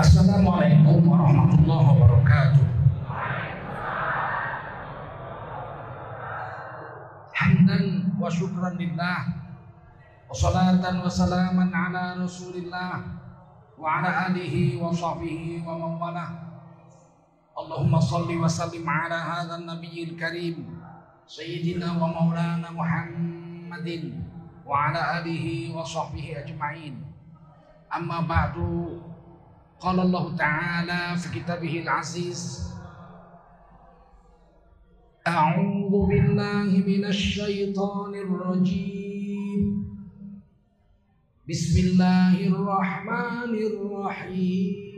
Assalamualaikum warahmatullahi wabarakatuh. Hamdan wa syukran lillah wa salatan wa salaman ala rasulillah wa ala alihi wa sahbihi wa man wala. Allahumma salli wa sallim ala hadha an-nabiyil karim sayyidina wa maulana Muhammadin wa ala alihi wa sahbihi ajma'in. Amma ba'du qala Allah Ta'ala fi kitabihil aziz أعوذ بالله من الشيطان الرجيم. بسم الله الرحمن الرحيم.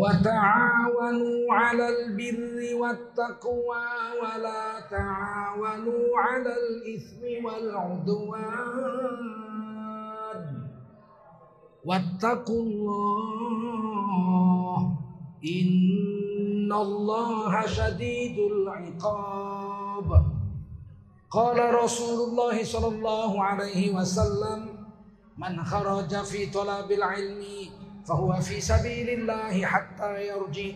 وتعاونوا على البر والتقوى ولا تعاونوا على الإثم والعدوان. واتقوا الله إن الله شديد العقاب. قال رسول الله صلى الله عليه وسلم من خرج في طلب العلم فهو في سبيل الله حتى يرجع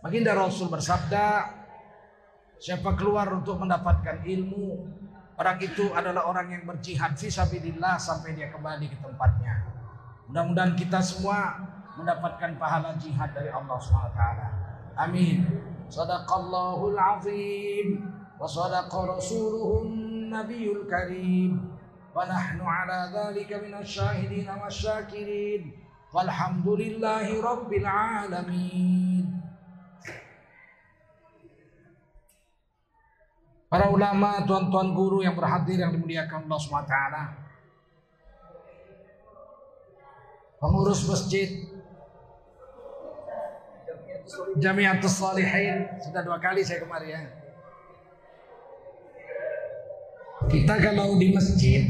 Baginda Rasul bersabda Siapa keluar untuk mendapatkan ilmu Orang itu adalah orang yang berjihad Fisabilillah sampai dia kembali ke tempatnya Mudah-mudahan kita semua Mendapatkan pahala jihad dari Allah SWT Amin Sadaqallahul azim Wa sadaqa rasuluhun nabiyul karim Wa nahnu ala dhalika minasyahidin wa syakirin Walhamdulillahi rabbil alamin. Para ulama, tuan-tuan guru yang berhadir yang dimuliakan Allah SWT Pengurus masjid. Jamiatus Salihin. Sudah dua kali saya kemari ya. Kita kalau di masjid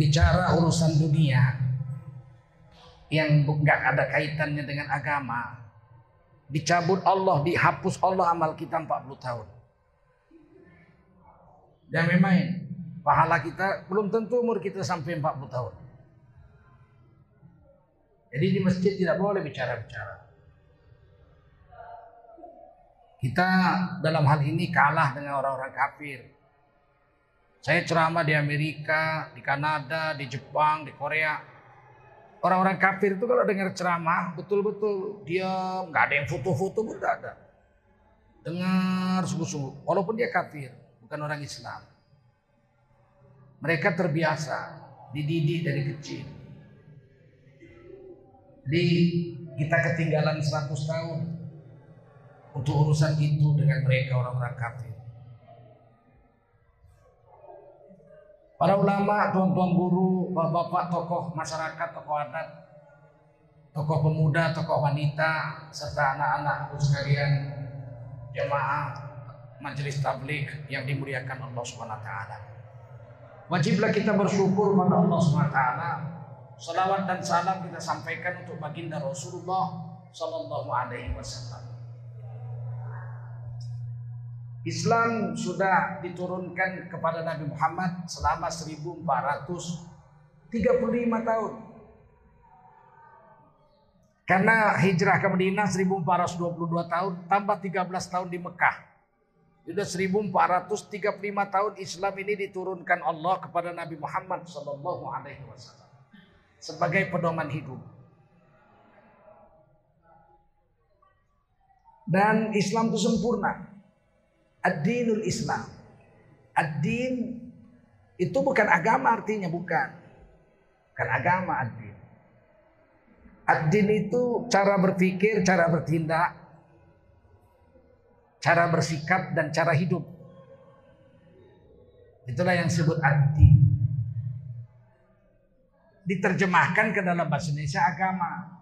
Bicara urusan dunia Yang nggak ada kaitannya dengan agama Dicabut Allah, dihapus Allah amal kita 40 tahun dan memang pahala kita belum tentu umur kita sampai 40 tahun. Jadi di masjid tidak boleh bicara-bicara. Kita dalam hal ini kalah dengan orang-orang kafir. Saya ceramah di Amerika, di Kanada, di Jepang, di Korea. Orang-orang kafir itu kalau dengar ceramah betul-betul dia nggak ada yang foto-foto pun nggak ada. Dengar sungguh-sungguh, walaupun dia kafir bukan orang Islam. Mereka terbiasa dididik dari kecil. Jadi kita ketinggalan 100 tahun untuk urusan itu dengan mereka orang-orang kafir. Para ulama, tuan-tuan guru, bapak-bapak, tokoh masyarakat, tokoh adat, tokoh pemuda, tokoh wanita, serta anak-anak sekalian jemaah majelis tabligh yang dimuliakan Allah taala. Wajiblah kita bersyukur pada Allah SWT. Salawat dan salam kita sampaikan untuk baginda Rasulullah Wasallam. Islam sudah diturunkan kepada Nabi Muhammad selama 1435 tahun. Karena hijrah ke Madinah 1422 tahun, tambah 13 tahun di Mekah. Sudah 1435 tahun Islam ini diturunkan Allah kepada Nabi Muhammad Sallallahu Alaihi Wasallam sebagai pedoman hidup. Dan Islam itu sempurna. Ad-dinul Islam. Ad-din itu bukan agama artinya bukan. Bukan agama ad-din. Ad-din itu cara berpikir, cara bertindak, cara bersikap dan cara hidup. Itulah yang disebut ad-din. Diterjemahkan ke dalam bahasa Indonesia agama.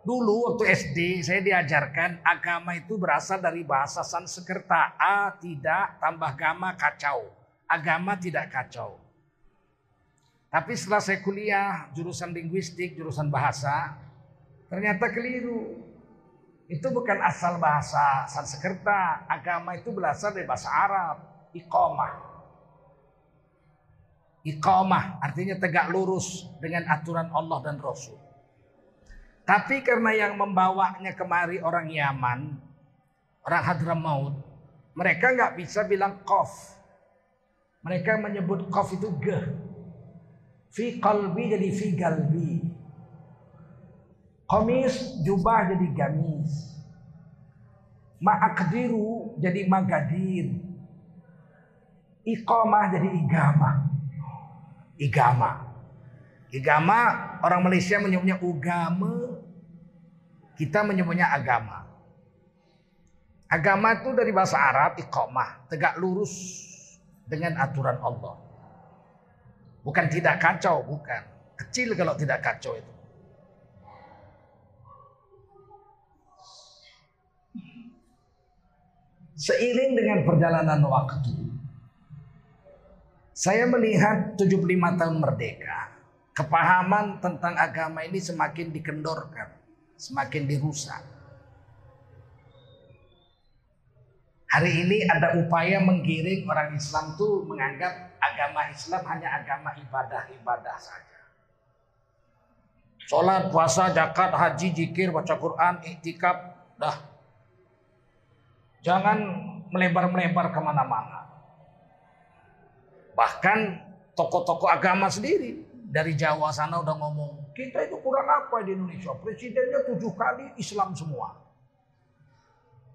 Dulu waktu SD saya diajarkan agama itu berasal dari bahasa Sanskerta. A tidak tambah gama kacau. Agama tidak kacau. Tapi setelah saya kuliah jurusan linguistik, jurusan bahasa, ternyata keliru. Itu bukan asal bahasa Sanskerta. Agama itu berasal dari bahasa Arab. Iqamah. Iqamah artinya tegak lurus dengan aturan Allah dan Rasul. Tapi karena yang membawanya kemari orang Yaman, orang Hadramaut, mereka nggak bisa bilang kof. Mereka menyebut kof itu ge. Fi kalbi jadi fi galbi. Komis jubah jadi gamis. Ma'akdiru jadi magadir. Iqamah jadi igama. Igama. Igama orang Malaysia menyebutnya ugama. Kita menyebutnya agama. Agama itu dari bahasa Arab iqamah, tegak lurus dengan aturan Allah. Bukan tidak kacau, bukan. Kecil kalau tidak kacau itu. Seiring dengan perjalanan waktu, saya melihat 75 tahun merdeka, kepahaman tentang agama ini semakin dikendorkan, semakin dirusak. Hari ini ada upaya menggiring orang Islam tuh menganggap agama Islam hanya agama ibadah-ibadah saja. Sholat, puasa, zakat, haji, jikir, baca Quran, iktikaf, dah Jangan melebar-melebar ke mana-mana. Bahkan tokoh-tokoh agama sendiri dari Jawa sana udah ngomong, kita itu kurang apa di Indonesia? Presidennya tujuh kali Islam semua.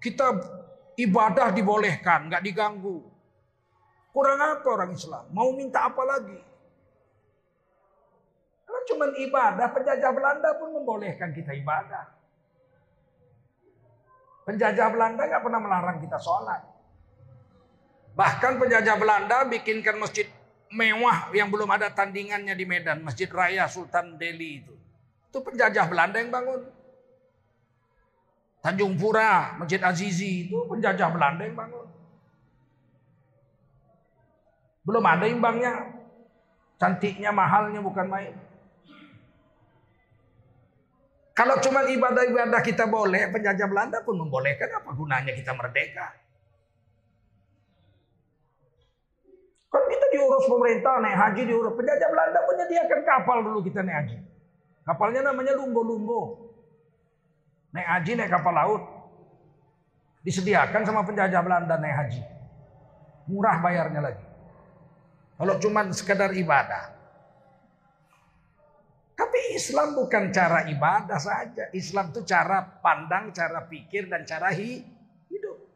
Kita ibadah dibolehkan, nggak diganggu. Kurang apa orang Islam? Mau minta apa lagi? Kalau cuma ibadah, penjajah Belanda pun membolehkan kita ibadah. Penjajah Belanda nggak pernah melarang kita sholat. Bahkan penjajah Belanda bikinkan masjid mewah yang belum ada tandingannya di Medan. Masjid Raya Sultan Delhi itu. Itu penjajah Belanda yang bangun. Tanjung Pura, Masjid Azizi itu penjajah Belanda yang bangun. Belum ada imbangnya. Cantiknya, mahalnya bukan main. Kalau cuma ibadah-ibadah kita boleh, penjajah Belanda pun membolehkan apa gunanya kita merdeka. Kan kita diurus pemerintah naik haji diurus. Penjajah Belanda menyediakan kapal dulu kita naik haji. Kapalnya namanya lumbo-lumbo. Naik haji naik kapal laut. Disediakan sama penjajah Belanda naik haji. Murah bayarnya lagi. Kalau cuma sekedar ibadah. Tapi Islam bukan cara ibadah saja. Islam itu cara pandang, cara pikir, dan cara hidup.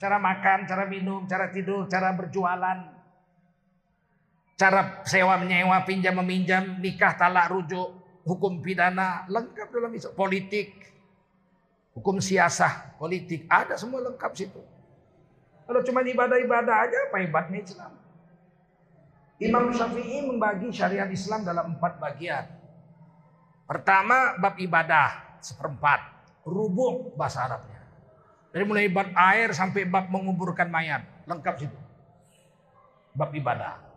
Cara makan, cara minum, cara tidur, cara berjualan. Cara sewa menyewa, pinjam meminjam, nikah, talak, rujuk, hukum pidana. Lengkap dalam Islam. Politik, hukum siasah, politik. Ada semua lengkap situ. Kalau cuma ibadah-ibadah aja, apa hebatnya Islam? Imam Syafi'i membagi syariat Islam dalam empat bagian. Pertama bab ibadah seperempat. Rubuh bahasa Arabnya. Dari mulai bab air sampai bab menguburkan mayat. Lengkap situ. Bab ibadah.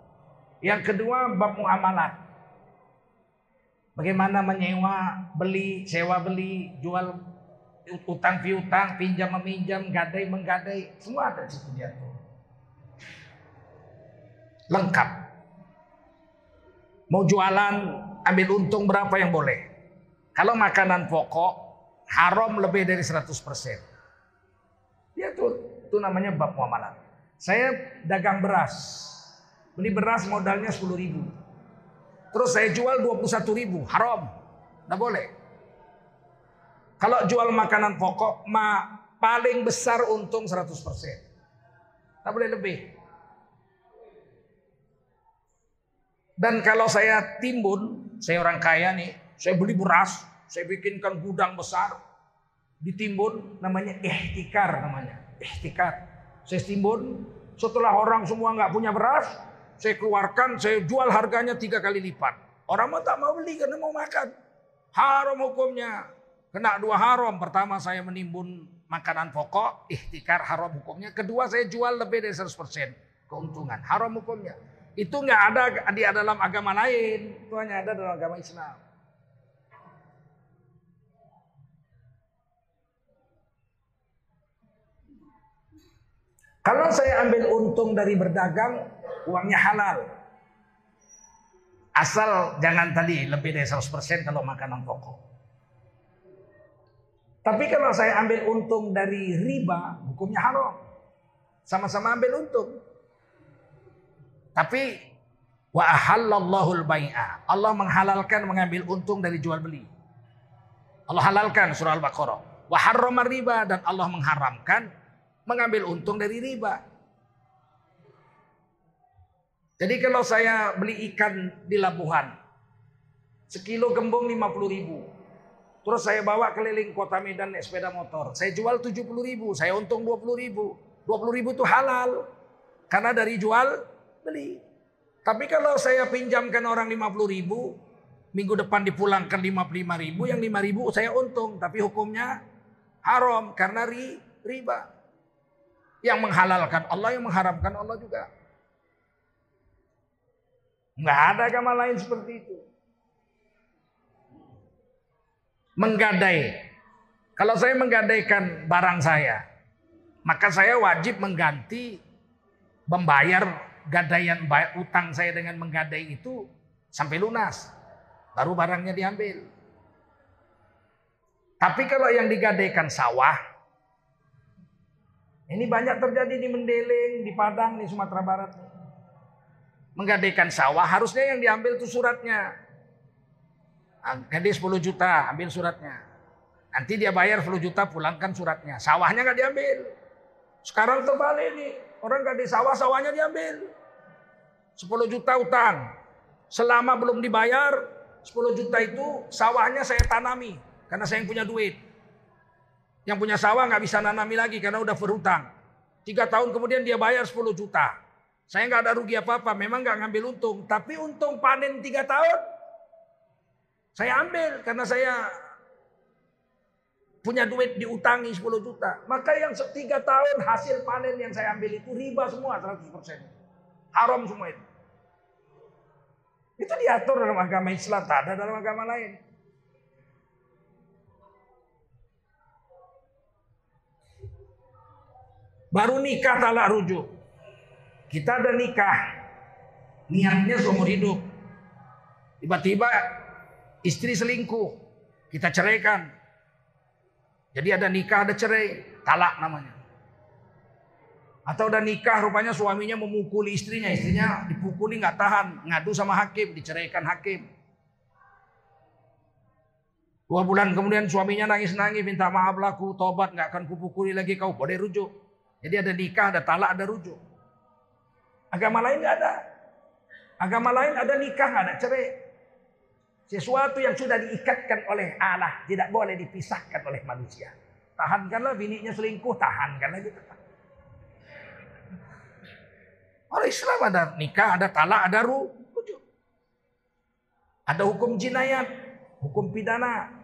Yang kedua bab muamalat. Bagaimana menyewa, beli, sewa beli, jual utang piutang, pinjam meminjam, gadai menggadai, semua ada di situ diatur. Lengkap. Mau jualan, ambil untung berapa yang boleh. Kalau makanan pokok haram lebih dari 100%. Ya tuh, itu namanya bab muamalah. Saya dagang beras. Beli beras modalnya 10 ribu. Terus saya jual 21 ribu. Haram. Tidak boleh. Kalau jual makanan pokok, ma paling besar untung 100%. Tidak boleh lebih. Dan kalau saya timbun, saya orang kaya nih, saya beli beras, saya bikinkan gudang besar, ditimbun, namanya ihtikar namanya, ihtikar. Saya timbun, setelah orang semua nggak punya beras, saya keluarkan, saya jual harganya tiga kali lipat. Orang mau tak mau beli karena mau makan. Haram hukumnya. Kena dua haram. Pertama saya menimbun makanan pokok, ihtikar haram hukumnya. Kedua saya jual lebih dari 100% keuntungan. Haram hukumnya. Itu nggak ada di dalam agama lain. Itu hanya ada dalam agama Islam. Kalau saya ambil untung dari berdagang, uangnya halal. Asal jangan tadi lebih dari 100% kalau makanan pokok. Tapi kalau saya ambil untung dari riba, hukumnya haram. Sama-sama ambil untung. Tapi wa ahallallahu al-bai'a. Allah menghalalkan mengambil untung dari jual beli. Allah halalkan surah Al-Baqarah. Wa harrama riba dan Allah mengharamkan mengambil untung dari riba. Jadi kalau saya beli ikan di labuhan, sekilo gembung 50 ribu. Terus saya bawa keliling kota Medan naik sepeda motor. Saya jual 70 ribu, saya untung 20 ribu. 20 ribu itu halal. Karena dari jual beli. Tapi kalau saya pinjamkan orang 50 ribu, minggu depan dipulangkan 55 ribu, yang 5 ribu saya untung. Tapi hukumnya haram karena ri, riba. Yang menghalalkan Allah, yang mengharamkan Allah juga. Nggak ada agama lain seperti itu. Menggadai. Kalau saya menggadaikan barang saya, maka saya wajib mengganti membayar gadaian utang saya dengan menggadai itu sampai lunas. Baru barangnya diambil. Tapi kalau yang digadaikan sawah, ini banyak terjadi di Mendeleng, di Padang, di Sumatera Barat menggadaikan sawah, harusnya yang diambil itu suratnya. Gede 10 juta, ambil suratnya. Nanti dia bayar 10 juta, pulangkan suratnya. Sawahnya nggak diambil. Sekarang terbalik nih. Orang gak di sawah, sawahnya diambil. 10 juta utang. Selama belum dibayar, 10 juta itu sawahnya saya tanami. Karena saya yang punya duit. Yang punya sawah nggak bisa nanami lagi karena udah berhutang. Tiga tahun kemudian dia bayar 10 juta. Saya nggak ada rugi apa-apa, memang nggak ngambil untung. Tapi untung panen tiga tahun, saya ambil karena saya punya duit diutangi 10 juta. Maka yang tiga tahun hasil panen yang saya ambil itu riba semua 100%. Haram semua itu. Itu diatur dalam agama Islam, tak ada dalam agama lain. Baru nikah talak rujuk. Kita ada nikah. Niatnya seumur hidup. Tiba-tiba istri selingkuh. Kita ceraikan. Jadi ada nikah, ada cerai. Talak namanya. Atau udah nikah rupanya suaminya memukuli istrinya. Istrinya dipukuli nggak tahan. Ngadu sama hakim. Diceraikan hakim. Dua bulan kemudian suaminya nangis-nangis. Minta maaf laku. Tobat nggak akan kupukuli lagi kau. Boleh rujuk. Jadi ada nikah, ada talak, ada rujuk. Agama lain nggak ada. Agama lain ada nikah, ada cerai. Sesuatu yang sudah diikatkan oleh Allah tidak boleh dipisahkan oleh manusia. Tahankanlah bininya selingkuh, tahankanlah gitu. Oleh Islam ada nikah, ada talak, ada rujuk. Ada hukum jinayat, hukum pidana.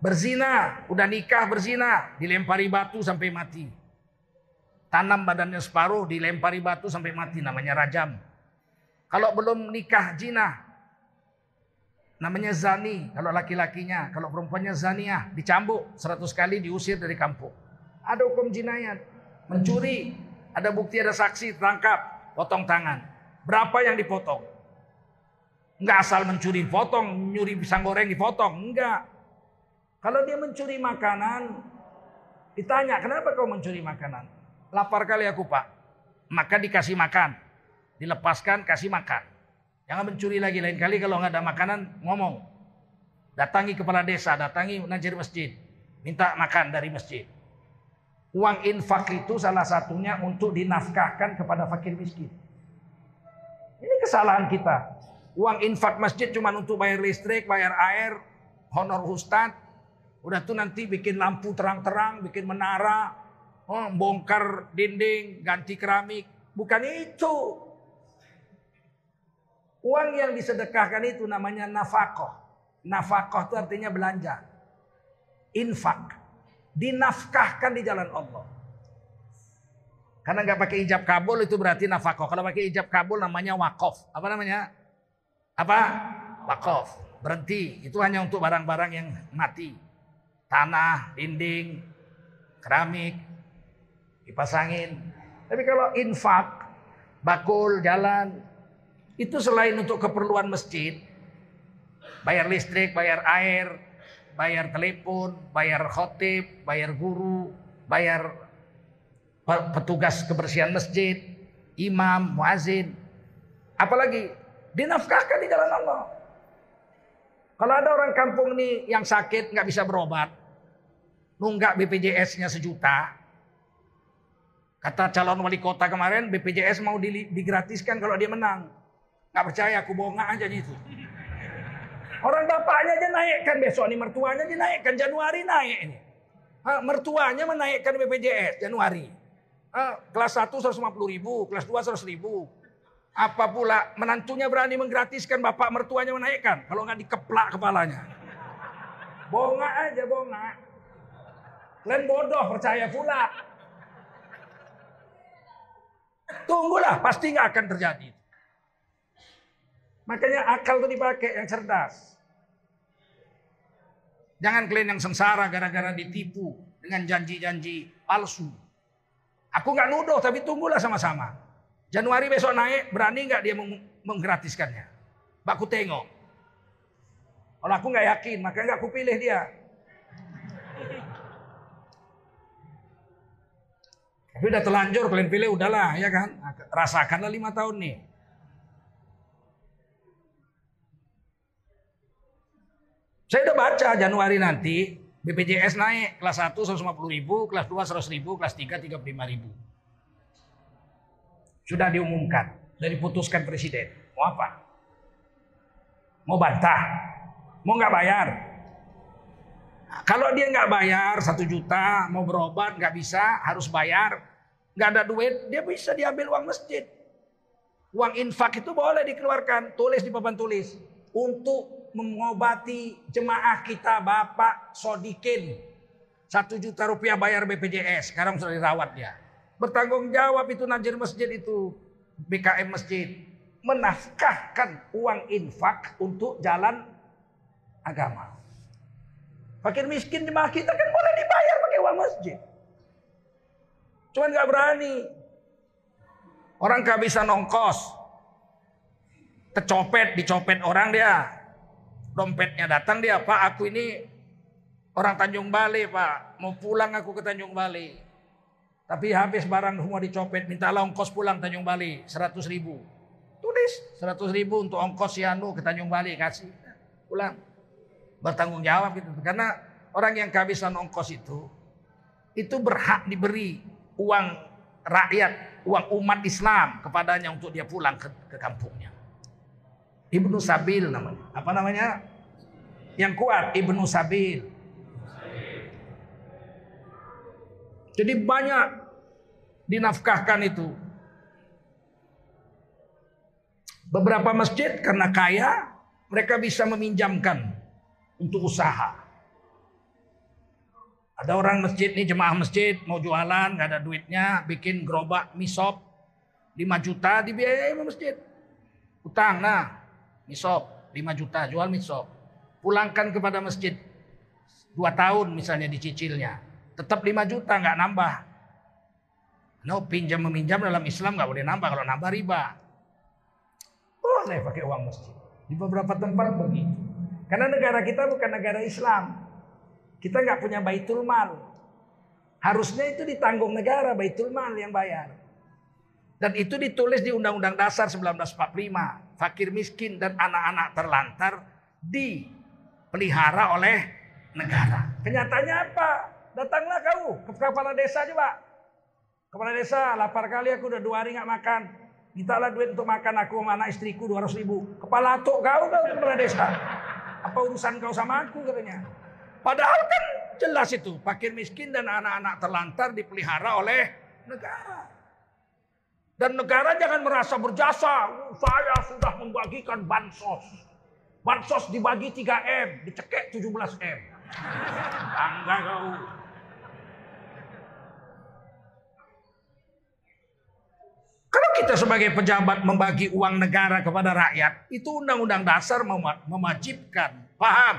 Berzina, udah nikah berzina, dilempari batu sampai mati. Tanam badannya separuh, dilempari batu sampai mati. Namanya rajam. Kalau belum nikah jina, namanya zani. Kalau laki-lakinya, kalau perempuannya zaniah, dicambuk seratus kali diusir dari kampung. Ada hukum jinayat. Mencuri, ada bukti, ada saksi, tangkap, potong tangan. Berapa yang dipotong? Enggak asal mencuri potong, nyuri pisang goreng dipotong. Enggak. Kalau dia mencuri makanan, ditanya, kenapa kau mencuri makanan? Lapar kali aku pak. Maka dikasih makan. Dilepaskan kasih makan. Jangan mencuri lagi. Lain kali kalau nggak ada makanan ngomong. Datangi kepala desa, datangi najir masjid. Minta makan dari masjid. Uang infak itu salah satunya untuk dinafkahkan kepada fakir miskin. Ini kesalahan kita. Uang infak masjid cuma untuk bayar listrik, bayar air, honor ustad. Udah tuh nanti bikin lampu terang-terang, bikin menara, oh, bongkar dinding, ganti keramik. Bukan itu. Uang yang disedekahkan itu namanya nafkah. Nafkah itu artinya belanja. Infak. Dinafkahkan di jalan Allah. Karena nggak pakai ijab kabul itu berarti nafkah. Kalau pakai ijab kabul namanya wakaf. Apa namanya? Apa? Wakaf. Berhenti. Itu hanya untuk barang-barang yang mati. Tanah, dinding, keramik, dipasangin. Tapi kalau infak, bakul, jalan, Itu selain untuk keperluan masjid, bayar listrik, bayar air, bayar telepon, bayar khotib, bayar guru, bayar petugas kebersihan masjid, imam, muazin. Apalagi dinafkahkan di jalan Allah. Kalau ada orang kampung nih yang sakit nggak bisa berobat, nunggak BPJS-nya sejuta. Kata calon wali kota kemarin BPJS mau digratiskan kalau dia menang. Nggak percaya, aku bohong aja itu. Orang bapaknya aja naikkan besok nih mertuanya dinaikkan Januari naik ini. Ha, mertuanya menaikkan BPJS Januari. Ha, kelas 1 150 ribu, kelas 2 100 ribu. Apa pula menantunya berani menggratiskan bapak mertuanya menaikkan. Kalau nggak dikeplak kepalanya. Bonga aja bonga. Kalian bodoh percaya pula. Tunggulah pasti nggak akan terjadi. Makanya akal itu dipakai yang cerdas. Jangan kalian yang sengsara gara-gara ditipu dengan janji-janji palsu. Aku nggak nuduh tapi tunggulah sama-sama. Januari besok naik, berani nggak dia menggratiskannya? Baku tengok. Kalau aku nggak yakin, makanya nggak aku pilih dia. Tapi udah telanjur kalian pilih udahlah ya kan. Rasakanlah lima tahun nih. Saya udah baca Januari nanti BPJS naik kelas 1 150 ribu, kelas 2 100 ribu, kelas 3 35 ribu. Sudah diumumkan, sudah diputuskan presiden. Mau apa? Mau bantah? Mau nggak bayar? Nah, kalau dia nggak bayar satu juta, mau berobat nggak bisa, harus bayar, nggak ada duit, dia bisa diambil uang masjid. Uang infak itu boleh dikeluarkan, tulis di papan tulis untuk mengobati jemaah kita Bapak Sodikin. Satu juta rupiah bayar BPJS. Sekarang sudah dirawat dia. Bertanggung jawab itu najir masjid itu. BKM masjid. Menafkahkan uang infak untuk jalan agama. Fakir miskin jemaah kita kan boleh dibayar pakai uang masjid. Cuman nggak berani. Orang kehabisan ongkos. Tercopet, dicopet orang dia dompetnya datang dia, Pak aku ini orang Tanjung Bali Pak, mau pulang aku ke Tanjung Bali. Tapi habis barang semua dicopet, minta ongkos pulang Tanjung Bali, 100 ribu. Tulis 100 ribu untuk ongkos si Anu ke Tanjung Bali, kasih. Pulang. Bertanggung jawab gitu. Karena orang yang kehabisan ongkos itu, itu berhak diberi uang rakyat, uang umat Islam kepadanya untuk dia pulang ke, ke kampungnya. Ibnu Sabil namanya. Apa namanya? Yang kuat Ibnu Sabil. Jadi banyak dinafkahkan itu. Beberapa masjid karena kaya mereka bisa meminjamkan untuk usaha. Ada orang masjid nih jemaah masjid mau jualan nggak ada duitnya bikin gerobak misop 5 juta dibiayai masjid. Utang nah misop 5 juta jual misop pulangkan kepada masjid. Dua tahun misalnya dicicilnya. Tetap 5 juta nggak nambah. No pinjam meminjam dalam Islam nggak boleh nambah. Kalau nambah riba. Boleh pakai uang masjid. Di beberapa tempat begitu. Karena negara kita bukan negara Islam kita nggak punya baitul mal harusnya itu ditanggung negara baitul mal yang bayar dan itu ditulis di Undang-Undang Dasar 1945. Fakir miskin dan anak-anak terlantar dipelihara oleh negara. Kenyataannya apa? Datanglah kau ke kepala desa coba. Kepala desa, lapar kali aku udah dua hari nggak makan. Mintalah duit untuk makan aku sama anak istriku 200 ribu. Kepala tok kau kau kepala desa. Apa urusan kau sama aku katanya. Padahal kan jelas itu. Fakir miskin dan anak-anak terlantar dipelihara oleh negara. Dan negara jangan merasa berjasa. Saya sudah membagikan bansos. Bansos dibagi 3M, dicekek 17M. Bangga kau. Kalau kita sebagai pejabat membagi uang negara kepada rakyat, itu undang-undang dasar mem mewajibkan. Paham?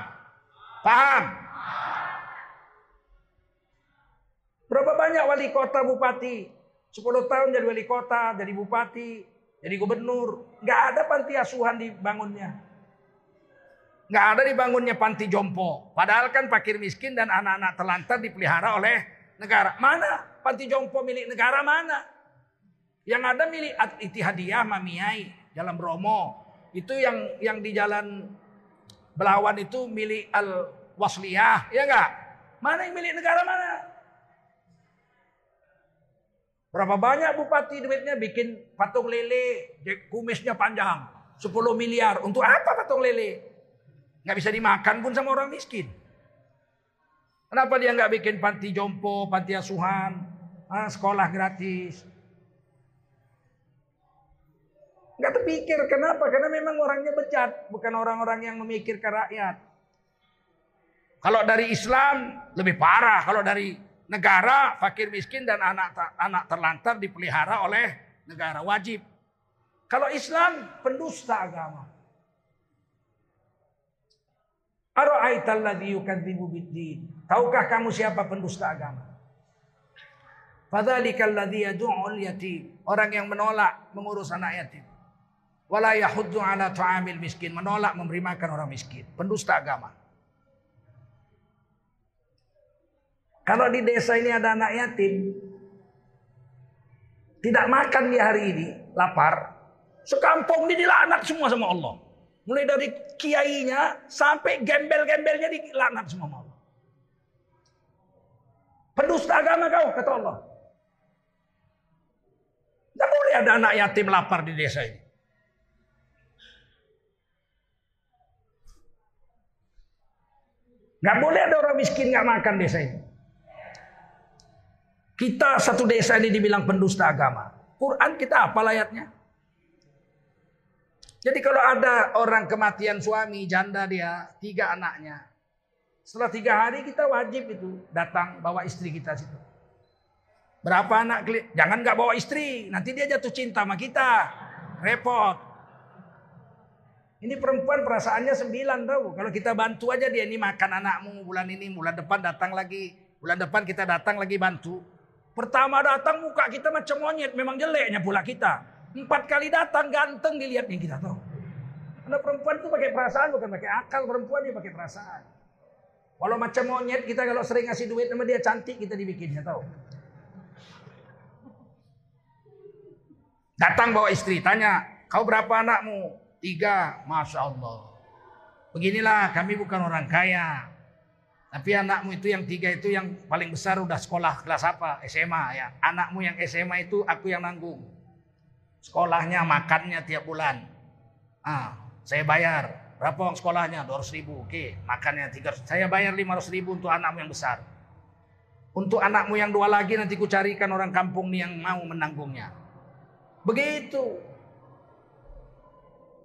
Paham? Berapa banyak wali kota bupati 10 tahun jadi wali kota, jadi bupati, Jadi gubernur. Nggak ada panti asuhan dibangunnya. Nggak ada dibangunnya panti jompo. Padahal kan fakir miskin dan anak-anak terlantar dipelihara oleh negara. Mana panti jompo milik negara mana? Yang ada milik Itihadiyah Mamiyai Jalan Bromo. Itu yang yang di jalan Belawan itu milik Al Wasliyah, ya enggak? Mana yang milik negara mana? Berapa banyak bupati duitnya bikin patung lele, kumisnya panjang, 10 miliar. Untuk apa patung lele? Nggak bisa dimakan pun sama orang miskin. Kenapa dia nggak bikin panti jompo, panti asuhan, ah, sekolah gratis? Nggak terpikir. Kenapa? Karena memang orangnya bejat. Bukan orang-orang yang memikirkan rakyat. Kalau dari Islam lebih parah. Kalau dari negara fakir miskin dan anak anak terlantar dipelihara oleh negara wajib. Kalau Islam pendusta agama. Tahukah kamu siapa pendusta agama? Fadzalikal ladzi yad'ul yatim. Orang yang menolak mengurus anak yatim. Wala yahuddu ala ta'amil miskin. Menolak memberi makan orang miskin. Pendusta agama. Kalau di desa ini ada anak yatim, tidak makan di hari ini, lapar, sekampung ini dilaknat semua sama Allah. Mulai dari kiainya sampai gembel-gembelnya dilaknat semua sama Allah. Pendusta agama kau, kata Allah. Tidak boleh ada anak yatim lapar di desa ini. Gak boleh ada orang miskin gak makan desa ini. Kita satu desa ini dibilang pendusta agama. Quran kita apa ayatnya? Jadi kalau ada orang kematian suami, janda dia, tiga anaknya. Setelah tiga hari kita wajib itu datang bawa istri kita situ. Berapa anak? Jangan nggak bawa istri, nanti dia jatuh cinta sama kita. Repot. Ini perempuan perasaannya sembilan tau. Kalau kita bantu aja dia ini makan anakmu bulan ini, bulan depan datang lagi. Bulan depan kita datang lagi bantu. Pertama datang muka kita macam monyet. Memang jeleknya pula kita. Empat kali datang ganteng dilihatnya kita tahu. Karena perempuan itu pakai perasaan bukan pakai akal. Perempuan dia pakai perasaan. Walau macam monyet kita kalau sering ngasih duit sama dia cantik kita dibikinnya tahu. Datang bawa istri tanya kau berapa anakmu? Tiga. Masya Allah. Beginilah kami bukan orang kaya. Tapi anakmu itu yang tiga itu yang paling besar udah sekolah kelas apa? SMA ya. Anakmu yang SMA itu aku yang nanggung. Sekolahnya, makannya tiap bulan. Ah, saya bayar. Berapa uang sekolahnya? 200 ribu. Oke, makannya 300. Saya bayar 500 ribu untuk anakmu yang besar. Untuk anakmu yang dua lagi nanti ku carikan orang kampung nih yang mau menanggungnya. Begitu.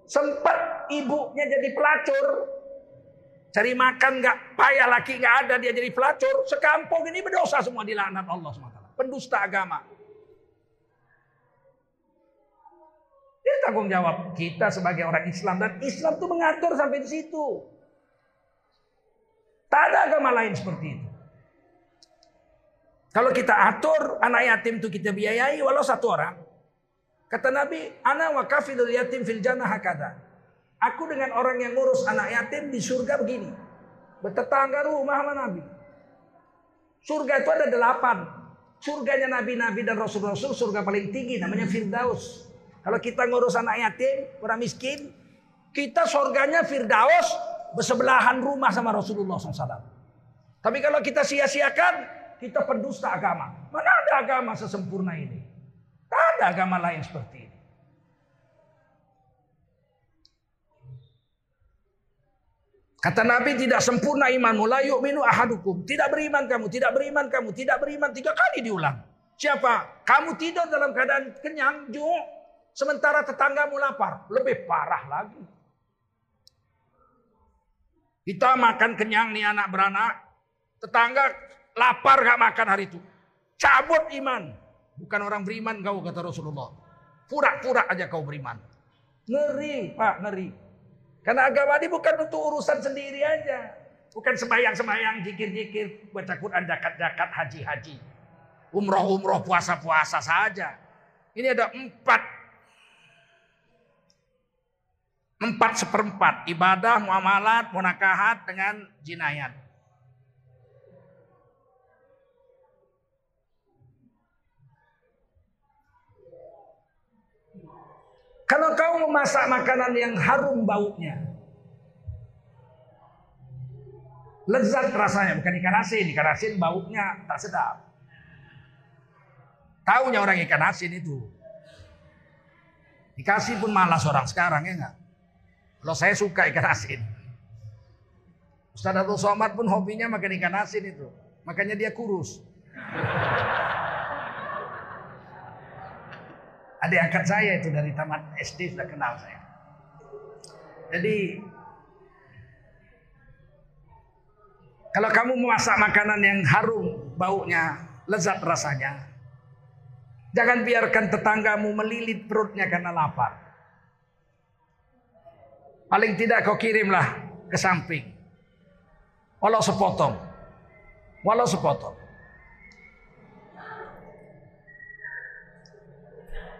Sempat ibunya jadi pelacur. Cari makan nggak payah laki nggak ada dia jadi pelacur. Sekampung ini berdosa semua dilaknat Allah SWT. Pendusta agama. Ini tanggung jawab kita sebagai orang Islam dan Islam itu mengatur sampai di situ. Tak ada agama lain seperti itu. Kalau kita atur anak yatim itu kita biayai walau satu orang. Kata Nabi, ana wa kafilul yatim fil jannah hakada. Aku dengan orang yang ngurus anak yatim di surga begini. Bertetangga rumah sama Nabi. Surga itu ada delapan. Surganya Nabi-Nabi dan Rasul-Rasul surga paling tinggi namanya Firdaus. Kalau kita ngurus anak yatim, orang miskin, kita surganya Firdaus bersebelahan rumah sama Rasulullah SAW. Tapi kalau kita sia-siakan, kita pendusta agama. Mana ada agama sesempurna ini? Tak ada agama lain seperti ini. Kata Nabi tidak sempurna imanmu. La yu'minu ahadukum. Tidak beriman kamu, tidak beriman kamu, tidak beriman. Tiga kali diulang. Siapa? Kamu tidur dalam keadaan kenyang, ju. Sementara tetanggamu lapar. Lebih parah lagi. Kita makan kenyang nih anak beranak. Tetangga lapar gak makan hari itu. Cabut iman. Bukan orang beriman kau kata Rasulullah. Pura-pura aja kau beriman. Ngeri pak, ngeri. Karena agama ini bukan untuk urusan sendiri aja. Bukan sembayang-sembayang, jikir-jikir, baca Quran, zakat-zakat, haji-haji. Umroh-umroh, puasa-puasa saja. Ini ada empat. Empat seperempat. Ibadah, muamalat, munakahat dengan jinayat. Kau memasak makanan yang harum baunya. Lezat rasanya. Bukan ikan asin. Ikan asin baunya tak sedap. Taunya orang ikan asin itu. Dikasih pun malas orang sekarang ya enggak. Kalau saya suka ikan asin. Ustaz Abdul Somad pun hobinya makan ikan asin itu. Makanya dia kurus. Adik angkat saya itu dari tamat SD sudah kenal saya. Jadi kalau kamu memasak makanan yang harum baunya, lezat rasanya, jangan biarkan tetanggamu melilit perutnya karena lapar. Paling tidak kau kirimlah ke samping. Walau sepotong. Walau sepotong.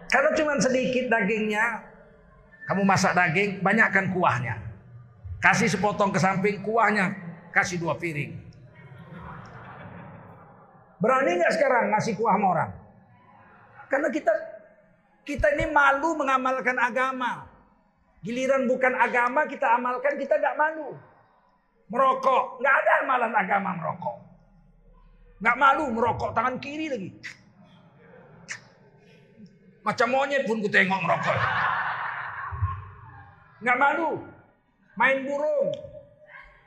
Karena cuma sedikit dagingnya, kamu masak daging, banyakkan kuahnya. Kasih sepotong ke samping, kuahnya kasih dua piring. Berani nggak sekarang ngasih kuah sama orang? Karena kita kita ini malu mengamalkan agama. Giliran bukan agama kita amalkan kita nggak malu. Merokok, nggak ada amalan agama merokok. Nggak malu merokok tangan kiri lagi. Macam monyet pun ku tengok merokok. Nggak malu. Main burung.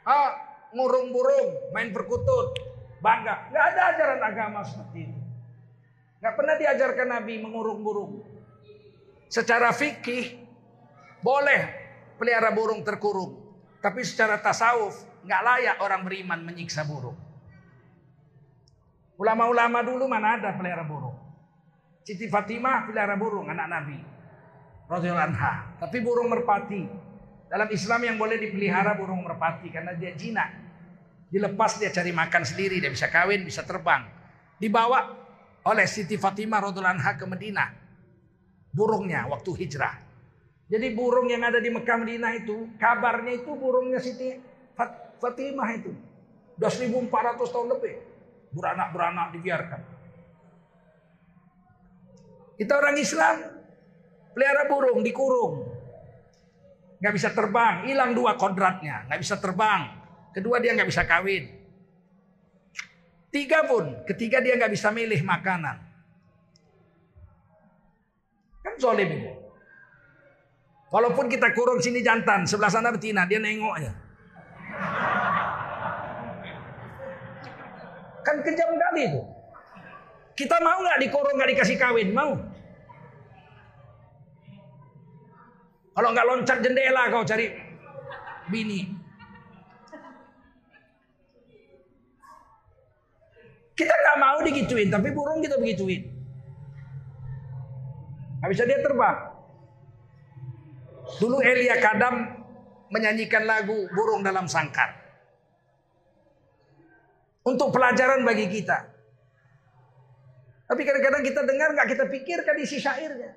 Ah, ngurung burung. Main perkutut. Bangga. Nggak ada ajaran agama seperti itu. Nggak pernah diajarkan Nabi mengurung burung. Secara fikih. Boleh pelihara burung terkurung. Tapi secara tasawuf. Nggak layak orang beriman menyiksa burung. Ulama-ulama dulu mana ada pelihara burung. Siti Fatimah pelihara burung anak Nabi. Anha. Tapi burung merpati. Dalam Islam yang boleh dipelihara burung merpati karena dia jinak. Dilepas dia cari makan sendiri, dia bisa kawin, bisa terbang. Dibawa oleh Siti Fatimah anha ke Madinah. Burungnya waktu hijrah. Jadi burung yang ada di Mekah Madinah itu, kabarnya itu burungnya Siti Fatimah itu. 2400 tahun lebih. Beranak-beranak dibiarkan. Kita orang Islam pelihara burung dikurung. Nggak bisa terbang, hilang dua kodratnya, nggak bisa terbang. Kedua dia nggak bisa kawin. Tiga pun, ketiga dia nggak bisa milih makanan. Kan zolim ini. Walaupun kita kurung sini jantan, sebelah sana betina, dia nengok aja. Kan kejam kali itu. Kita mau nggak dikurung nggak dikasih kawin? Mau? Kalau nggak loncat jendela kau cari bini. Kita nggak mau digituin, tapi burung kita begituin. Nggak bisa dia terbang. Dulu Elia Kadam menyanyikan lagu Burung dalam Sangkar. Untuk pelajaran bagi kita. Tapi kadang-kadang kita dengar nggak kita pikirkan isi syairnya.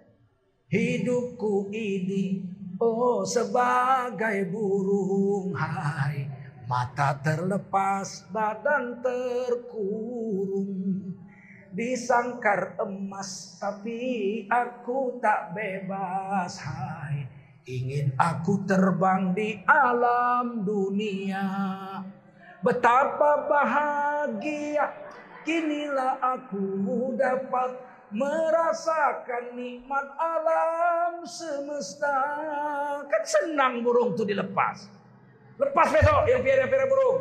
Hidupku ini oh sebagai burung hai. Mata terlepas badan terkurung. Disangkar emas tapi aku tak bebas hai. Ingin aku terbang di alam dunia. Betapa bahagia Kinilah aku dapat merasakan nikmat alam semesta. Kan senang burung tuh dilepas. Lepas besok yang piara-piara burung.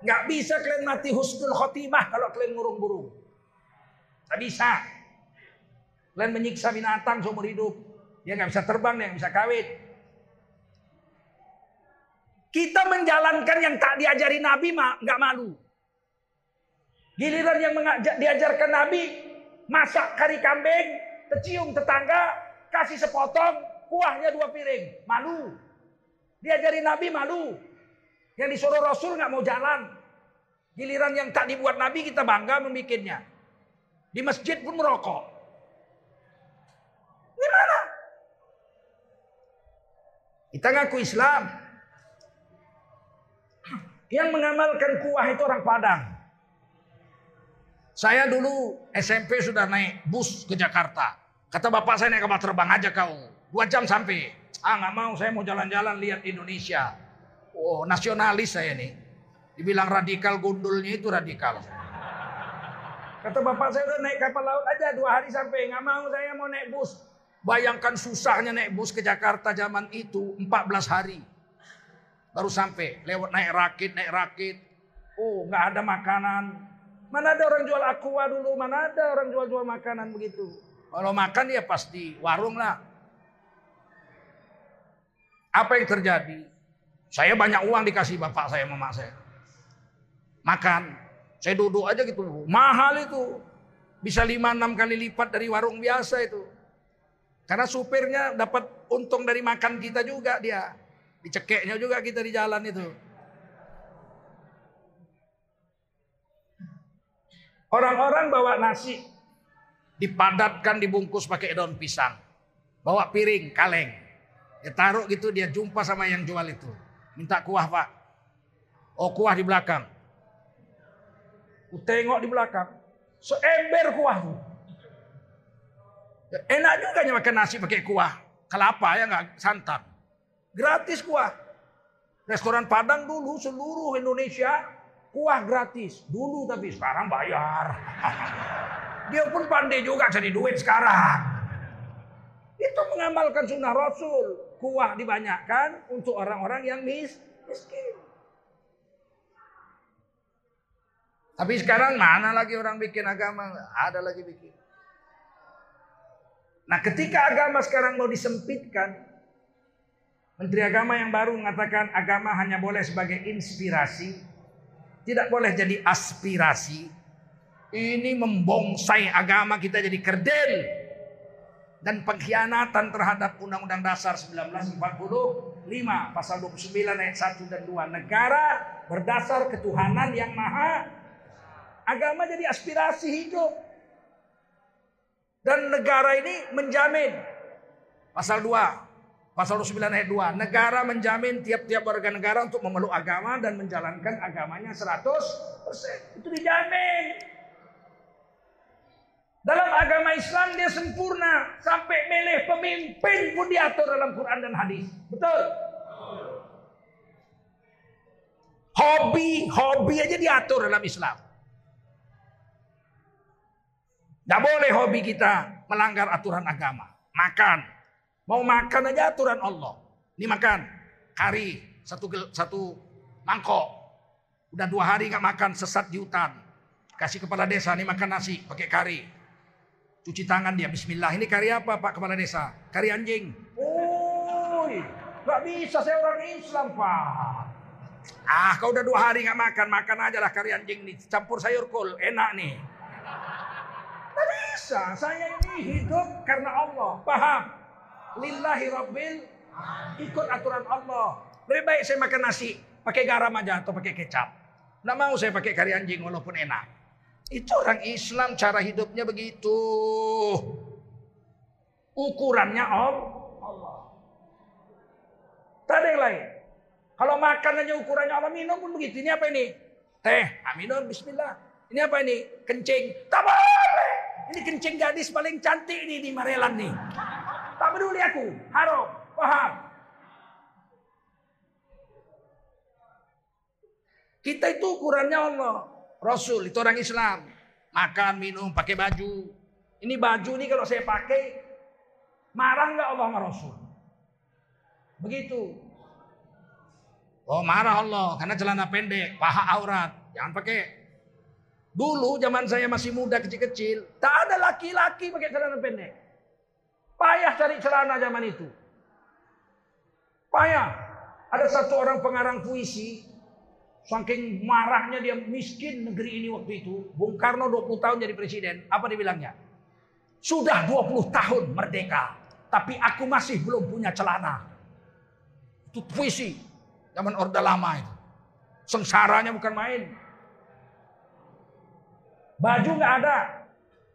Nggak bisa kalian mati husnul khotimah kalau kalian ngurung burung. Nggak bisa. Kalian menyiksa binatang seumur hidup. Dia nggak bisa terbang, dia nggak bisa kawin. Kita menjalankan yang tak diajari Nabi nggak malu. Giliran yang mengajak, diajarkan Nabi masak kari kambing, tercium tetangga, kasih sepotong, kuahnya dua piring, malu. Diajari Nabi malu. Yang disuruh Rasul nggak mau jalan. Giliran yang tak dibuat Nabi kita bangga membikinnya. Di masjid pun merokok. Gimana? Kita ngaku Islam. Yang mengamalkan kuah itu orang Padang. Saya dulu SMP sudah naik bus ke Jakarta. Kata bapak saya naik kapal terbang aja kau. Dua jam sampai. Ah nggak mau, saya mau jalan-jalan lihat Indonesia. Oh nasionalis saya nih. Dibilang radikal gundulnya itu radikal. Kata bapak saya udah naik kapal laut aja dua hari sampai. Nggak mau saya mau naik bus. Bayangkan susahnya naik bus ke Jakarta zaman itu 14 hari. Baru sampai lewat naik rakit, naik rakit. Oh nggak ada makanan. Mana ada orang jual aqua dulu, mana ada orang jual-jual makanan begitu. Kalau makan ya pasti warung lah. Apa yang terjadi? Saya banyak uang dikasih bapak saya, mama saya. Makan. Saya duduk aja gitu. Mahal itu. Bisa 5-6 kali lipat dari warung biasa itu. Karena supirnya dapat untung dari makan kita juga dia. Dicekeknya juga kita di jalan itu. Orang-orang bawa nasi. Dipadatkan, dibungkus pakai daun pisang. Bawa piring, kaleng. Dia taruh gitu, dia jumpa sama yang jual itu. Minta kuah pak. Oh kuah di belakang. Ku tengok di belakang. Seember kuah tuh. Enak juga makan nasi pakai kuah. Kelapa ya nggak santan. Gratis kuah. Restoran Padang dulu seluruh Indonesia kuah gratis. Dulu tapi sekarang bayar. Dia pun pandai juga cari duit sekarang. Itu mengamalkan sunnah Rasul. Kuah dibanyakkan untuk orang-orang yang miskin. Tapi sekarang mana lagi orang bikin agama? Ada lagi bikin. Nah ketika agama sekarang mau disempitkan. Menteri Agama yang baru mengatakan agama hanya boleh sebagai inspirasi. Tidak boleh jadi aspirasi. Ini membongsai agama kita jadi kerdil. Dan pengkhianatan terhadap Undang-Undang Dasar 1945 pasal 29 ayat 1 dan 2 negara berdasar ketuhanan yang maha agama jadi aspirasi hidup dan negara ini menjamin pasal 2 pasal 29 ayat 2 negara menjamin tiap-tiap warga negara untuk memeluk agama dan menjalankan agamanya 100% itu dijamin dalam agama Islam dia sempurna sampai milih pemimpin pun diatur dalam Quran dan hadis. Betul? Hobi, hobi aja diatur dalam Islam. Tidak boleh hobi kita melanggar aturan agama. Makan. Mau makan aja aturan Allah. Ini makan. Kari. Satu, satu mangkok. Udah dua hari nggak makan sesat di hutan. Kasih kepala desa nih makan nasi pakai kari. Cuci tangan dia. Bismillah. Ini kari apa Pak Kepala Desa? Kari anjing. Oh, nggak bisa saya orang Islam Pak. Ah, kau udah dua hari nggak makan, makan aja lah kari anjing nih. Campur sayur kol, enak nih. Nggak bisa. Saya ini hidup karena Allah. Paham? Lillahi Rabbil. Ikut aturan Allah. Lebih baik saya makan nasi pakai garam aja atau pakai kecap. Nggak mau saya pakai kari anjing walaupun enak. Itu orang Islam cara hidupnya begitu. Ukurannya Allah. Tak ada yang lain. Kalau makan aja ukurannya Allah minum pun begitu. Ini apa ini? Teh. Ah, minum bismillah. Ini apa ini? Kencing. Tak. Ini kencing gadis paling cantik ini di Marelan nih. Tak peduli aku. Haram. Paham? Kita itu ukurannya Allah. Rasul itu orang Islam. Makan, minum, pakai baju. Ini baju ini kalau saya pakai, marah nggak Allah sama Rasul? Begitu. Oh marah Allah karena celana pendek, paha aurat. Jangan pakai. Dulu zaman saya masih muda kecil-kecil, tak ada laki-laki pakai celana pendek. Payah cari celana zaman itu. Payah. Ada satu orang pengarang puisi, Saking marahnya dia miskin negeri ini waktu itu. Bung Karno 20 tahun jadi presiden. Apa dibilangnya? Sudah 20 tahun merdeka. Tapi aku masih belum punya celana. Itu puisi. Zaman Orde Lama itu. Sengsaranya bukan main. Baju nggak ada.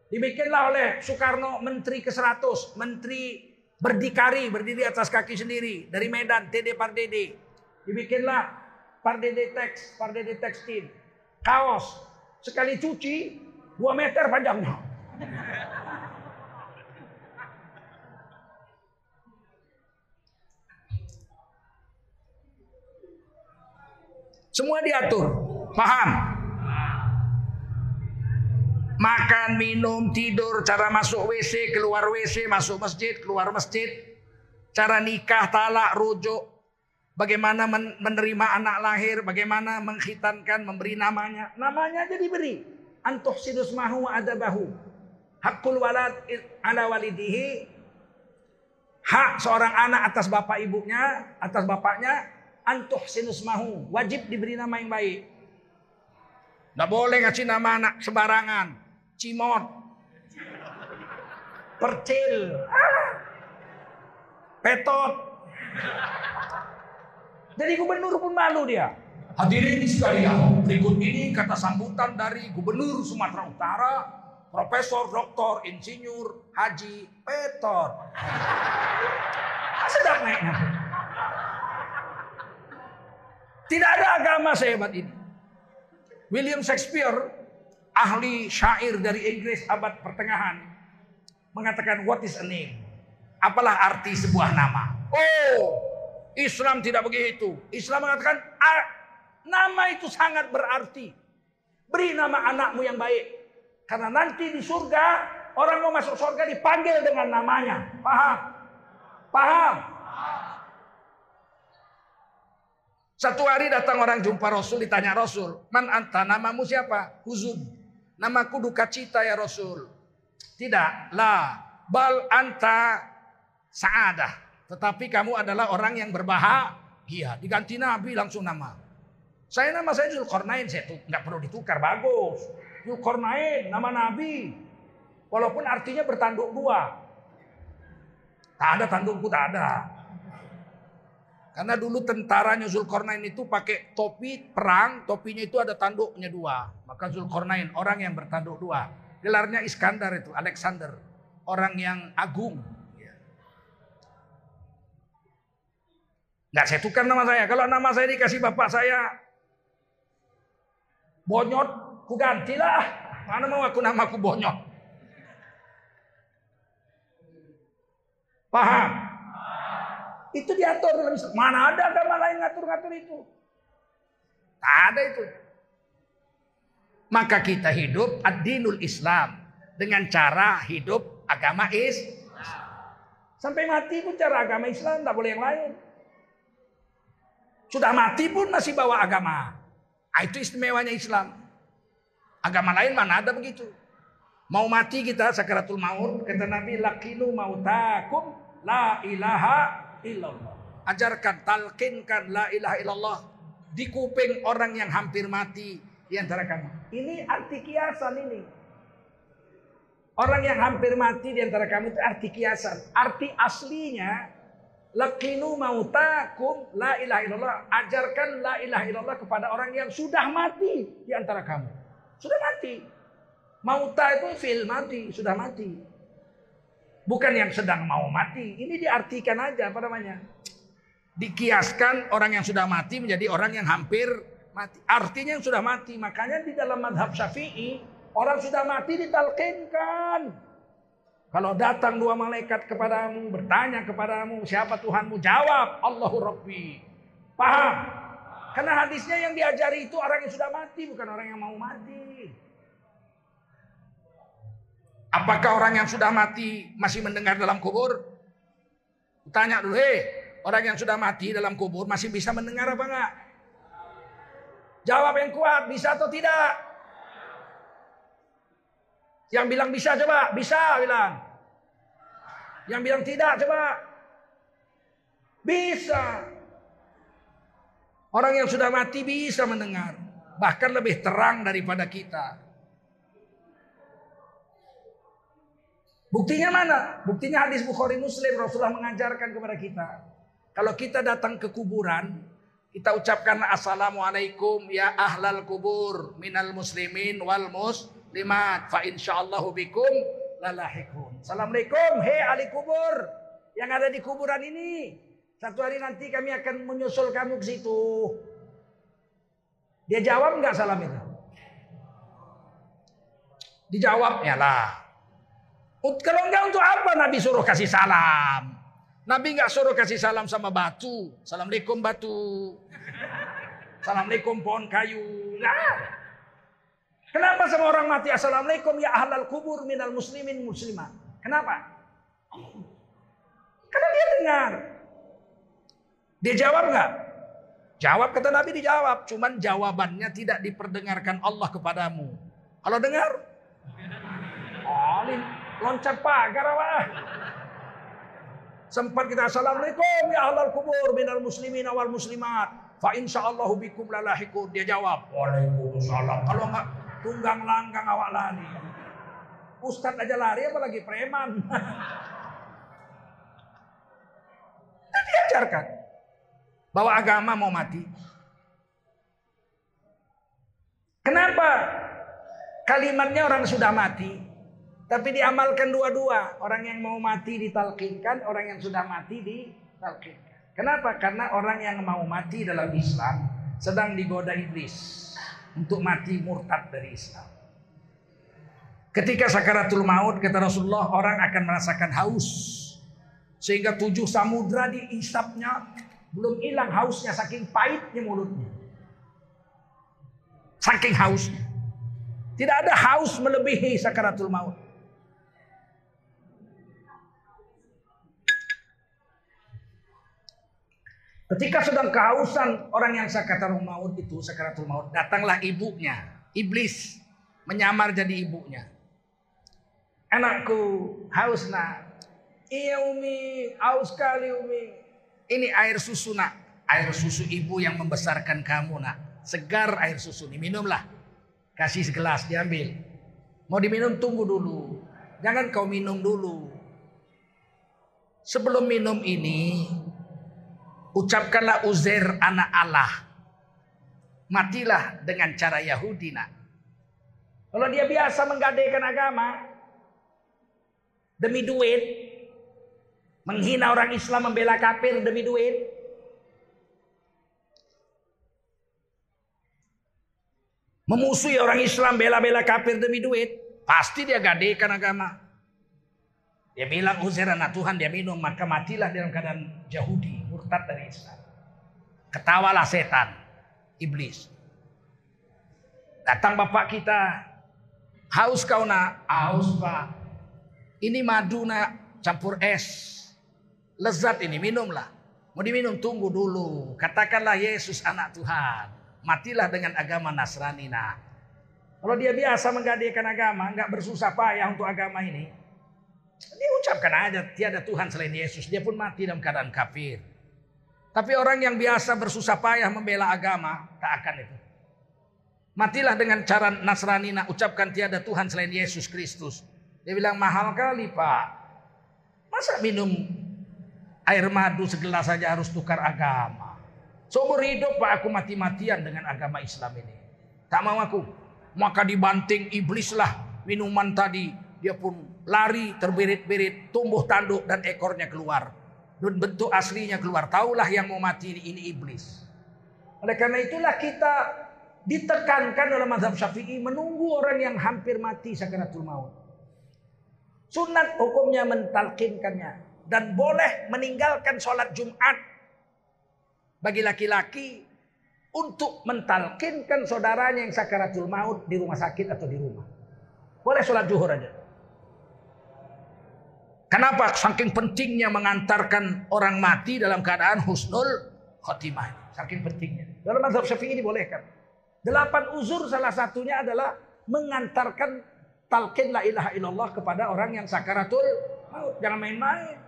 Dibikinlah oleh Soekarno Menteri ke-100. Menteri Berdikari, berdiri atas kaki sendiri. Dari Medan, TD Pardede. Dibikinlah Pardede Teks, Pardede Tekstil. Kaos. Sekali cuci, 2 meter panjangnya. Semua diatur. Paham? Makan, minum, tidur, cara masuk WC, keluar WC, masuk masjid, keluar masjid. Cara nikah, talak, rujuk. Bagaimana menerima anak lahir, bagaimana mengkhitankan, memberi namanya. Namanya aja diberi. Antuh sidus mahu adabahu. Hakul walad ala walidihi. Hak seorang anak atas bapak ibunya, atas bapaknya antuh sinus mahu. Wajib diberi nama yang baik. Tidak boleh ngasih nama anak sembarangan. Cimot. Percil. Petot. Jadi gubernur pun malu dia. Hadirin sekalian, berikut ini kata sambutan dari Gubernur Sumatera Utara, Profesor Doktor Insinyur Haji Petot. Sedap naiknya. Tidak ada agama sehebat ini. William Shakespeare, ahli syair dari Inggris abad pertengahan, mengatakan what is a name? Apalah arti sebuah nama? Oh, Islam tidak begitu. Islam mengatakan nama itu sangat berarti. Beri nama anakmu yang baik. Karena nanti di surga orang mau masuk surga dipanggil dengan namanya. Paham? Paham? Satu hari datang orang jumpa Rasul, ditanya Rasul, Man anta, namamu siapa? Huzun. Namaku duka cita ya Rasul. Tidak, lah. Bal anta sa'adah. Tetapi kamu adalah orang yang berbahagia. Diganti Nabi langsung nama. Saya nama saya Zulkarnain, saya tuh nggak perlu ditukar, bagus. Zulkarnain, nama Nabi. Walaupun artinya bertanduk dua. Tak ada tandukku, tak ada. Karena dulu tentaranya Zulkarnain itu pakai topi perang, topinya itu ada tanduknya dua. Maka Zulkarnain orang yang bertanduk dua. Gelarnya Iskandar itu, Alexander. Orang yang agung. Nggak saya tukar nama saya. Kalau nama saya dikasih bapak saya Bonyot, ku gantilah. Mana mau aku namaku Bonyot. Paham? Itu diatur dalam Islam. Mana ada agama lain ngatur-ngatur itu? Tak ada itu. Maka kita hidup ad-dinul Islam dengan cara hidup agama Islam. Sampai mati pun cara agama Islam, tak boleh yang lain. Sudah mati pun masih bawa agama. Nah, itu istimewanya Islam. Agama lain mana ada begitu. Mau mati kita sakaratul maut, kata Nabi, lakinu mautakum la ilaha illallah. Ajarkan, talkinkan la ilaha illallah di kuping orang yang hampir mati di antara kamu. Ini arti kiasan ini. Orang yang hampir mati di antara kamu itu arti kiasan. Arti aslinya Lakinu mautakum la ilaha illallah. Ajarkan la ilaha illallah kepada orang yang sudah mati di antara kamu. Sudah mati. Mauta itu fil mati, sudah mati. Bukan yang sedang mau mati. Ini diartikan aja apa namanya. Dikiaskan orang yang sudah mati menjadi orang yang hampir mati. Artinya yang sudah mati. Makanya di dalam madhab syafi'i. Orang sudah mati ditalkinkan. Kalau datang dua malaikat kepadamu. Bertanya kepadamu. Siapa Tuhanmu? Jawab. Allahu Rabbi. Paham? Karena hadisnya yang diajari itu orang yang sudah mati. Bukan orang yang mau mati. Apakah orang yang sudah mati masih mendengar dalam kubur? Tanya dulu, hei, orang yang sudah mati dalam kubur masih bisa mendengar apa enggak? Jawab yang kuat, bisa atau tidak? Yang bilang bisa coba, bisa bilang. Yang bilang tidak coba. Bisa. Orang yang sudah mati bisa mendengar. Bahkan lebih terang daripada kita. Buktinya mana? Buktinya hadis Bukhari Muslim Rasulullah mengajarkan kepada kita. Kalau kita datang ke kuburan, kita ucapkan assalamualaikum ya ahlal kubur minal muslimin wal muslimat fa insyaallahu bikum lalahikun. Assalamualaikum hei ahli kubur. yang ada di kuburan ini. Satu hari nanti kami akan menyusul kamu ke situ. Dia jawab nggak salam itu? Dijawabnya lah. Kalau enggak untuk apa Nabi suruh kasih salam? Nabi nggak suruh kasih salam sama batu. Assalamualaikum batu. Assalamualaikum pohon kayu. Nah. Kenapa sama orang mati Assalamualaikum ya ahlal kubur minal muslimin muslimah. Kenapa? Karena dia dengar. Dia jawab nggak? Jawab kata Nabi dijawab. Cuman jawabannya tidak diperdengarkan Allah kepadamu. Kalau dengar? Oh, loncat pagar apa? Sempat kita assalamualaikum ya ahlal kubur minal muslimin awal muslimat. Fa Allah bikum lalahiku. Dia jawab. Waalaikumsalam. Kalau enggak tunggang langgang awak lari. Ustadz aja lari apalagi preman. Itu diajarkan. Bahwa agama mau mati. Kenapa? Kalimatnya orang sudah mati. Tapi diamalkan dua-dua. Orang yang mau mati ditalkinkan, orang yang sudah mati ditalkinkan. Kenapa? Karena orang yang mau mati dalam Islam sedang digoda iblis untuk mati murtad dari Islam. Ketika sakaratul maut kata Rasulullah orang akan merasakan haus sehingga tujuh samudra diisapnya belum hilang hausnya saking pahitnya mulutnya. Saking hausnya. Tidak ada haus melebihi sakaratul maut. Ketika sedang kehausan orang yang sakaratul maut itu, sakaratul maut, datanglah ibunya, iblis menyamar jadi ibunya. Anakku haus nak. Iya Umi, haus sekali Umi. Ini air susu nak, air susu ibu yang membesarkan kamu nak. Segar air susu ini, minumlah. Kasih segelas, diambil. Mau diminum tunggu dulu. Jangan kau minum dulu. Sebelum minum ini, Ucapkanlah Uzair anak Allah. Matilah dengan cara Yahudi nak. Kalau dia biasa menggadaikan agama demi duit, menghina orang Islam, membela kafir demi duit, memusuhi orang Islam, bela-bela kafir demi duit, pasti dia gadaikan agama. Dia bilang Uzair anak Tuhan, dia minum, maka matilah dalam keadaan Yahudi, murtad dari Islam. Ketawalah setan, iblis. Datang bapak kita, haus kau nak? Haus pak. Ini madu nak, campur es. Lezat ini, minumlah. Mau diminum, tunggu dulu. Katakanlah Yesus anak Tuhan. Matilah dengan agama Nasrani nak. Kalau dia biasa menggadaikan agama, nggak bersusah payah untuk agama ini, dia ucapkan aja tiada Tuhan selain Yesus. Dia pun mati dalam keadaan kafir. Tapi orang yang biasa bersusah payah membela agama, tak akan itu. Matilah dengan cara Nasrani nak ucapkan tiada Tuhan selain Yesus Kristus. Dia bilang mahal kali pak. Masa minum air madu segelas saja harus tukar agama. Seumur hidup pak aku mati-matian dengan agama Islam ini. Tak mau aku. Maka dibanting iblislah minuman tadi dia pun lari terbirit-birit, tumbuh tanduk dan ekornya keluar. Dan bentuk aslinya keluar. Taulah yang mau mati ini, ini iblis. Oleh karena itulah kita ditekankan dalam mazhab syafi'i menunggu orang yang hampir mati sakaratul maut. Sunat hukumnya mentalkinkannya. Dan boleh meninggalkan sholat Jumat bagi laki-laki untuk mentalkinkan saudaranya yang sakaratul maut di rumah sakit atau di rumah. Boleh sholat zuhur aja. Kenapa saking pentingnya mengantarkan orang mati dalam keadaan husnul khotimah. Saking pentingnya. Dalam mazhab syafi'i dibolehkan. Delapan uzur salah satunya adalah mengantarkan talqin la ilaha illallah kepada orang yang sakaratul. Jangan main-main.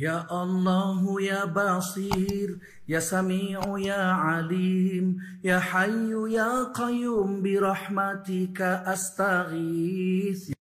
Ya Allah ya Basir Ya Sami'u ya Alim Ya Hayyu ya Qayyum Birahmatika astaghith